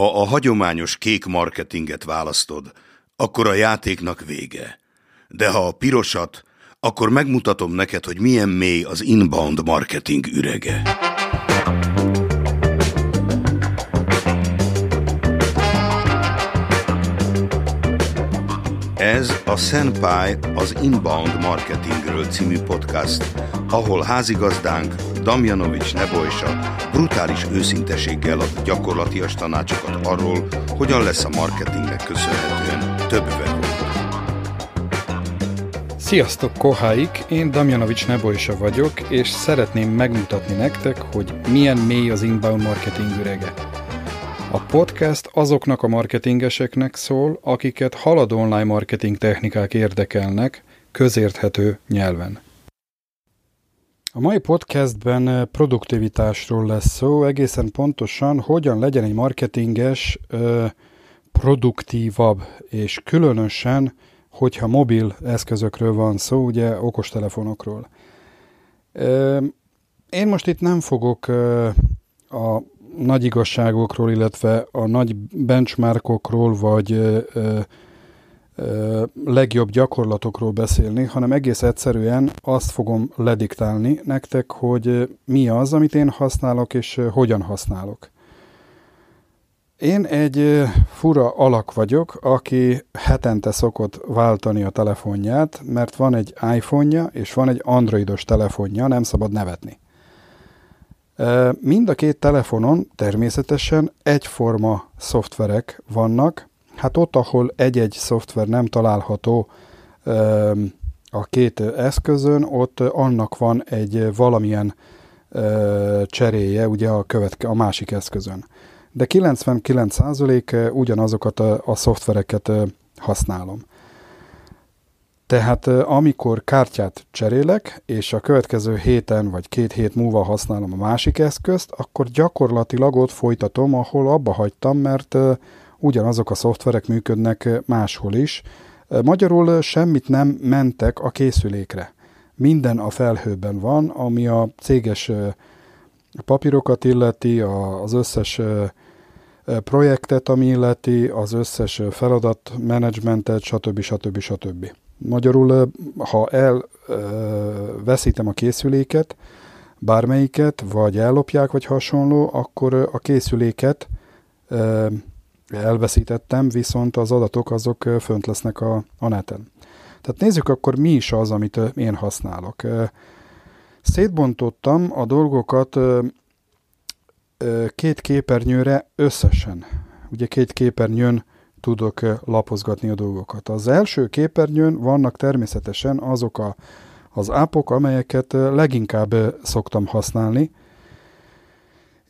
Ha a hagyományos kék marketinget választod, akkor a játéknak vége. De ha a pirosat, akkor megmutatom neked, hogy milyen mély az inbound marketing ürege. Ez a Senpai az Inbound Marketingről című podcast, ahol házigazdánk Damjanovics Nebojsa brutális őszinteséggel ad gyakorlatias tanácsokat arról, hogyan lesz a marketingnek köszönhetően több vevő. Sziasztok, koháik! Én Damjanovics Nebojsa vagyok, és szeretném megmutatni nektek, hogy milyen mély az inbound marketing ürege. A podcast azoknak a marketingeseknek szól, akiket haladó online marketing technikák érdekelnek, közérthető nyelven. A mai podcastben produktivitásról lesz szó, egészen pontosan, hogyan legyen egy marketinges ö, produktívabb, és különösen, hogyha mobil eszközökről van szó, ugye okostelefonokról. Én most itt nem fogok ö, a nagy igazságokról, illetve a nagy benchmarkokról, vagy legjobb gyakorlatokról beszélni, hanem egész egyszerűen azt fogom lediktálni nektek, hogy mi az, amit én használok, és hogyan használok. Én egy fura alak vagyok, aki hetente szokott váltani a telefonját, mert van egy iPhone-ja, és van egy androidos telefonja, nem szabad nevetni. Mind a két telefonon természetesen egyforma szoftverek vannak. Hát ott, ahol egy-egy szoftver nem található a két eszközön, ott annak van egy valamilyen cseréje ugye a, követke, a másik eszközön. De 99% ugyanazokat a, a szoftvereket használom. Tehát amikor kártyát cserélek, és a következő héten vagy két hét múlva használom a másik eszközt, akkor gyakorlatilag ott folytatom, ahol abba hagytam, mert ugyanazok a szoftverek működnek máshol is. Magyarul semmit nem mentek a készülékre. Minden a felhőben van, ami a céges papírokat illeti, az összes projektet, ami illeti, az összes feladatmenedzsmentet, stb. stb. stb. Magyarul, ha elveszítem a készüléket, bármelyiket, vagy ellopják, vagy hasonló, akkor a készüléket elveszítettem, viszont az adatok azok fönt lesznek a, a neten. Tehát nézzük akkor mi is az, amit én használok. Szétbontottam a dolgokat két képernyőre összesen. Ugye két képernyőn tudok lapozgatni a dolgokat. Az első képernyőn vannak természetesen azok a, az ápok, amelyeket leginkább szoktam használni,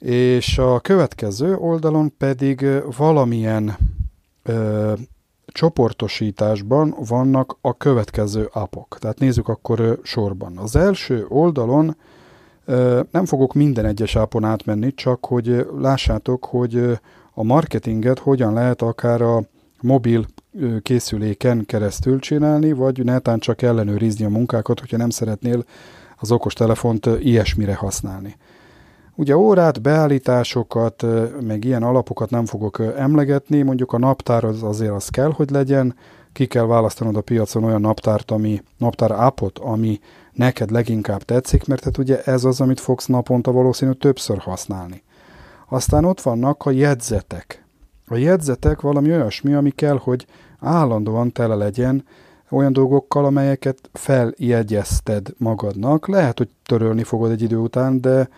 és a következő oldalon pedig valamilyen ö, csoportosításban vannak a következő apok. Tehát nézzük akkor sorban. Az első oldalon ö, nem fogok minden egyes ápon átmenni, csak hogy lássátok, hogy a marketinget hogyan lehet akár a mobil készüléken keresztül csinálni, vagy netán csak ellenőrizni a munkákat, hogyha nem szeretnél az okostelefont ilyesmire használni. Ugye órát, beállításokat, meg ilyen alapokat nem fogok emlegetni, mondjuk a naptár az azért az kell, hogy legyen, ki kell választanod a piacon olyan naptárt, ami, naptár appot, ami neked leginkább tetszik, mert hát ugye ez az, amit fogsz naponta valószínű többször használni. Aztán ott vannak a jegyzetek. A jegyzetek valami olyasmi, ami kell, hogy állandóan tele legyen olyan dolgokkal, amelyeket feljegyezted magadnak. Lehet, hogy törölni fogod egy idő után, de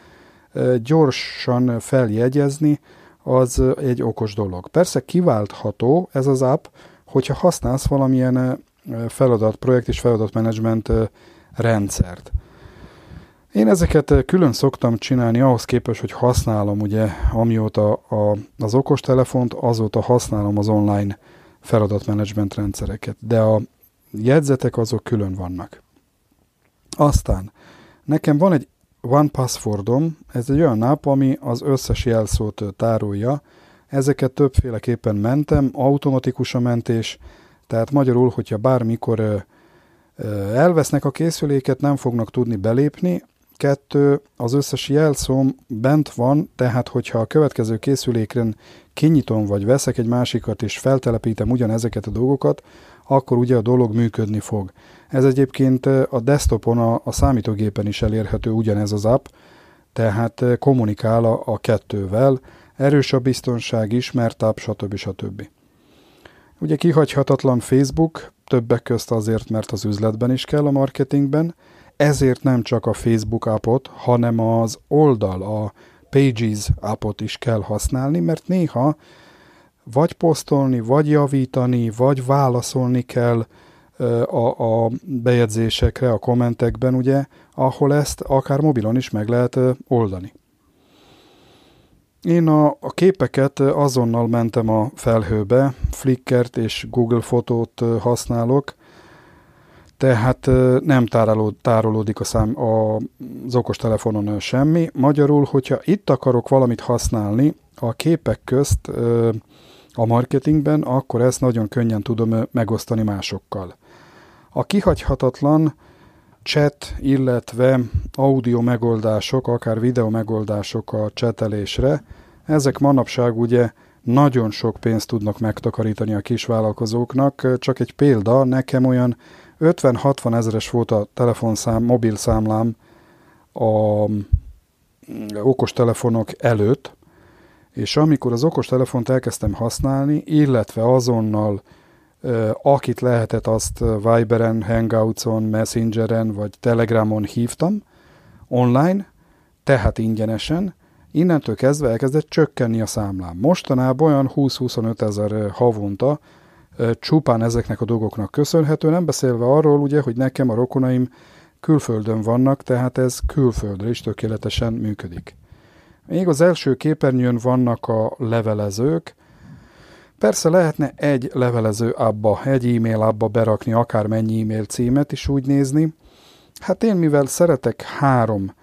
gyorsan feljegyezni az egy okos dolog. Persze kiváltható ez az app, hogyha használsz valamilyen feladat, projekt és feladatmenedzsment rendszert. Én ezeket külön szoktam csinálni ahhoz képest, hogy használom, ugye, amióta a, az okostelefont, azóta használom az online feladatmenedzsment rendszereket, de a jegyzetek azok külön vannak. Aztán nekem van egy One Passwordom, ez egy olyan nap, ami az összes jelszót tárolja. Ezeket többféleképpen mentem, automatikus a mentés, tehát magyarul, hogyha bármikor elvesznek a készüléket, nem fognak tudni belépni, kettő, az összes jelszóm bent van, tehát hogyha a következő készülékren kinyitom vagy veszek egy másikat és feltelepítem ugyanezeket a dolgokat, akkor ugye a dolog működni fog. Ez egyébként a desktopon, a, a számítógépen is elérhető ugyanez az app, tehát kommunikál a, a kettővel, erős a biztonság, ismert app, stb. stb. Ugye kihagyhatatlan Facebook, többek közt azért, mert az üzletben is kell a marketingben, ezért nem csak a Facebook appot, hanem az oldal, a Pages appot is kell használni, mert néha vagy posztolni, vagy javítani, vagy válaszolni kell a, a bejegyzésekre, a kommentekben, ugye, ahol ezt akár mobilon is meg lehet oldani. Én a, a képeket azonnal mentem a felhőbe, Flickr-t és Google fotót használok, tehát nem tárolód, tárolódik a szám, a, az okostelefonon semmi. Magyarul, hogyha itt akarok valamit használni a képek közt a marketingben, akkor ezt nagyon könnyen tudom megosztani másokkal. A kihagyhatatlan chat, illetve audio megoldások, akár videó megoldások a csetelésre, ezek manapság ugye nagyon sok pénzt tudnak megtakarítani a kisvállalkozóknak. Csak egy példa, nekem olyan 50-60 ezeres volt a telefonszám, mobil számlám a mm, okostelefonok előtt, és amikor az okostelefont elkezdtem használni, illetve azonnal akit lehetett, azt Viberen, Hangoutson, Messengeren vagy Telegramon hívtam online, tehát ingyenesen, innentől kezdve elkezdett csökkenni a számlám. Mostanában olyan 20-25 ezer havonta csupán ezeknek a dolgoknak köszönhető, nem beszélve arról ugye, hogy nekem a rokonaim külföldön vannak, tehát ez külföldre is tökéletesen működik. Még az első képernyőn vannak a levelezők, Persze lehetne egy levelező abba, egy e-mail abba berakni akármennyi e-mail címet is úgy nézni. Hát én mivel szeretek három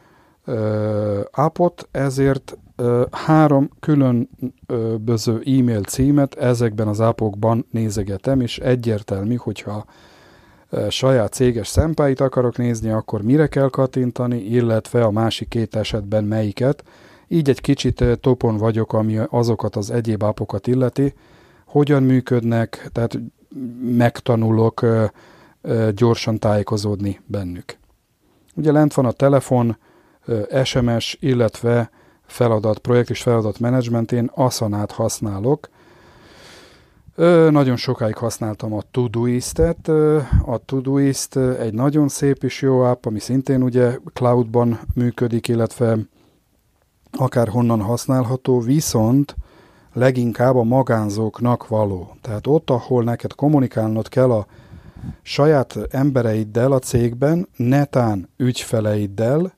ö, appot, ezért három különböző e-mail címet ezekben az appokban nézegetem, és egyértelmű, hogyha saját céges szempáit akarok nézni, akkor mire kell kattintani, illetve a másik két esetben melyiket. Így egy kicsit topon vagyok, ami azokat az egyéb appokat illeti, hogyan működnek, tehát megtanulok gyorsan tájékozódni bennük. Ugye lent van a telefon, SMS, illetve feladat, projekt és feladat menedzsmentén Asanát használok. Ö, nagyon sokáig használtam a Todoist-et. A Todoist egy nagyon szép és jó app, ami szintén ugye cloudban működik, illetve akár honnan használható, viszont leginkább a magánzóknak való. Tehát ott, ahol neked kommunikálnod kell a saját embereiddel a cégben, netán ügyfeleiddel,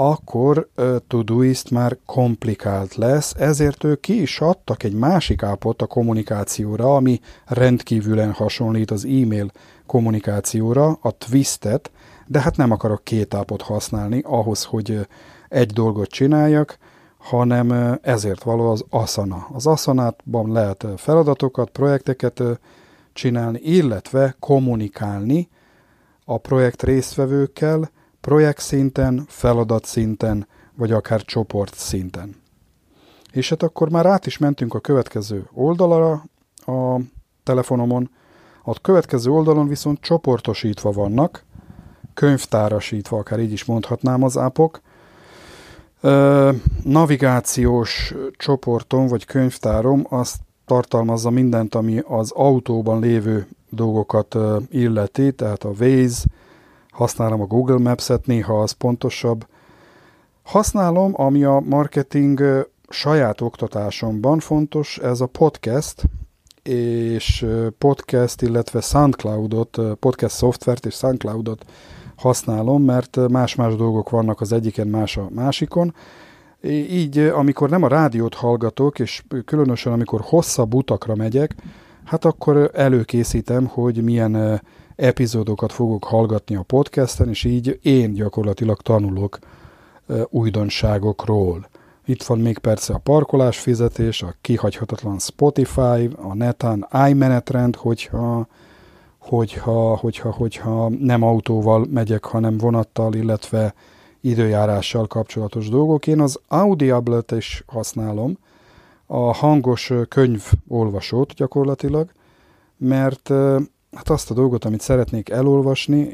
akkor uh, Todoist már komplikált lesz, ezért ők ki is adtak egy másik ápot a kommunikációra, ami rendkívülen hasonlít az e-mail kommunikációra, a Twistet, de hát nem akarok két ápot használni ahhoz, hogy egy dolgot csináljak, hanem ezért való az Asana. Az Asanátban lehet feladatokat, projekteket csinálni, illetve kommunikálni a projekt résztvevőkkel, projekt szinten, feladat szinten, vagy akár csoport szinten. És hát akkor már át is mentünk a következő oldalra a telefonomon. A következő oldalon viszont csoportosítva vannak, könyvtárasítva, akár így is mondhatnám az ápok, navigációs csoportom vagy könyvtárom azt tartalmazza mindent, ami az autóban lévő dolgokat illeti, tehát a Waze, használom a Google Maps-et, néha az pontosabb. Használom, ami a marketing saját oktatásomban fontos, ez a podcast, és podcast, illetve SoundCloudot, podcast szoftvert és SoundCloudot használom, mert más-más dolgok vannak az egyiken, más a másikon. Így, amikor nem a rádiót hallgatok, és különösen amikor hosszabb utakra megyek, hát akkor előkészítem, hogy milyen epizódokat fogok hallgatni a podcasten, és így én gyakorlatilag tanulok újdonságokról. Itt van még persze a parkolás fizetés, a kihagyhatatlan Spotify, a netán iMenetrend, hogyha hogyha, hogyha, hogyha nem autóval megyek, hanem vonattal, illetve időjárással kapcsolatos dolgok. Én az Audible-t is használom, a hangos könyvolvasót gyakorlatilag, mert hát azt a dolgot, amit szeretnék elolvasni,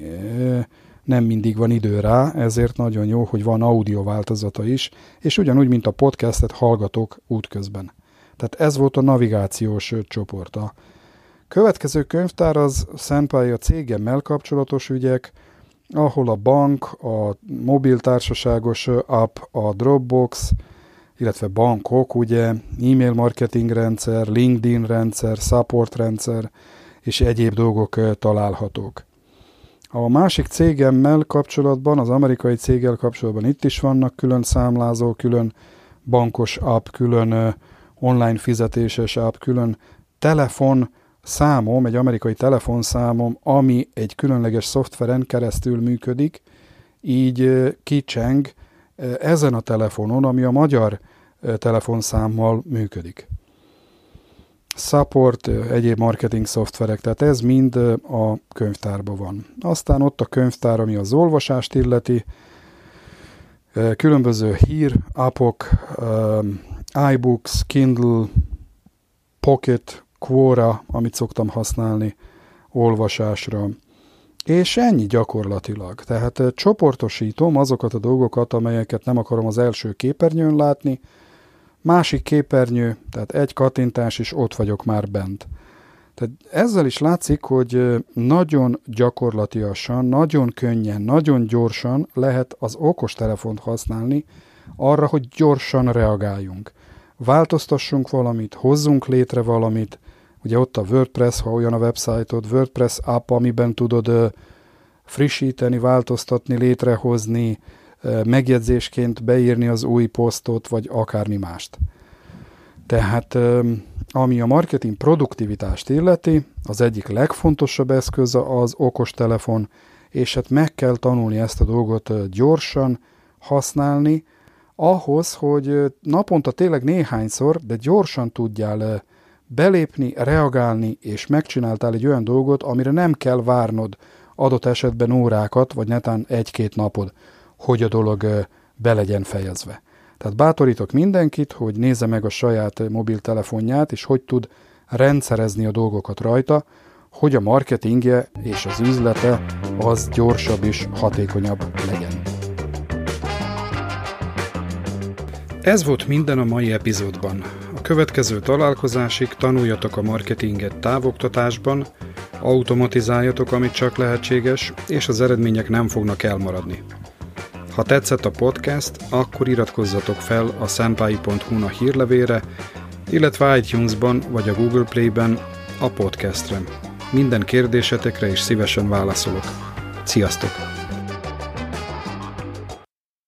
nem mindig van idő rá, ezért nagyon jó, hogy van audio változata is, és ugyanúgy, mint a podcastet hallgatok útközben. Tehát ez volt a navigációs csoport. A következő könyvtár az Senpai a cégemmel kapcsolatos ügyek, ahol a bank, a mobiltársaságos app, a Dropbox, illetve bankok, ugye, e-mail marketing rendszer, LinkedIn rendszer, support rendszer és egyéb dolgok találhatók. A másik cégemmel kapcsolatban, az amerikai céggel kapcsolatban itt is vannak külön számlázó, külön bankos app, külön online fizetéses app, külön telefon számom, egy amerikai telefonszámom, ami egy különleges szoftveren keresztül működik, így kicseng ezen a telefonon, ami a magyar telefonszámmal működik. Support, egyéb marketing szoftverek, tehát ez mind a könyvtárban van. Aztán ott a könyvtár, ami az olvasást illeti, különböző hír, appok, iBooks, Kindle, Pocket, Quora, amit szoktam használni olvasásra. És ennyi gyakorlatilag. Tehát csoportosítom azokat a dolgokat, amelyeket nem akarom az első képernyőn látni, másik képernyő, tehát egy kattintás, és ott vagyok már bent. Tehát ezzel is látszik, hogy nagyon gyakorlatiasan, nagyon könnyen, nagyon gyorsan lehet az okostelefont használni arra, hogy gyorsan reagáljunk. Változtassunk valamit, hozzunk létre valamit, ugye ott a WordPress, ha olyan a website-od, WordPress app, amiben tudod frissíteni, változtatni, létrehozni, megjegyzésként beírni az új posztot, vagy akármi mást. Tehát ami a marketing produktivitást illeti, az egyik legfontosabb eszköz az okostelefon, és hát meg kell tanulni ezt a dolgot gyorsan használni, ahhoz, hogy naponta tényleg néhányszor, de gyorsan tudjál belépni, reagálni, és megcsináltál egy olyan dolgot, amire nem kell várnod adott esetben órákat, vagy netán egy-két napod, hogy a dolog be legyen fejezve. Tehát bátorítok mindenkit, hogy nézze meg a saját mobiltelefonját, és hogy tud rendszerezni a dolgokat rajta, hogy a marketingje és az üzlete az gyorsabb és hatékonyabb legyen. Ez volt minden a mai epizódban. A következő találkozásig tanuljatok a marketinget távoktatásban, automatizáljatok, amit csak lehetséges, és az eredmények nem fognak elmaradni. Ha tetszett a podcast, akkor iratkozzatok fel a senpai.hu-na hírlevére, illetve iTunes-ban vagy a Google Play-ben a podcastre. Minden kérdésetekre is szívesen válaszolok. Sziasztok!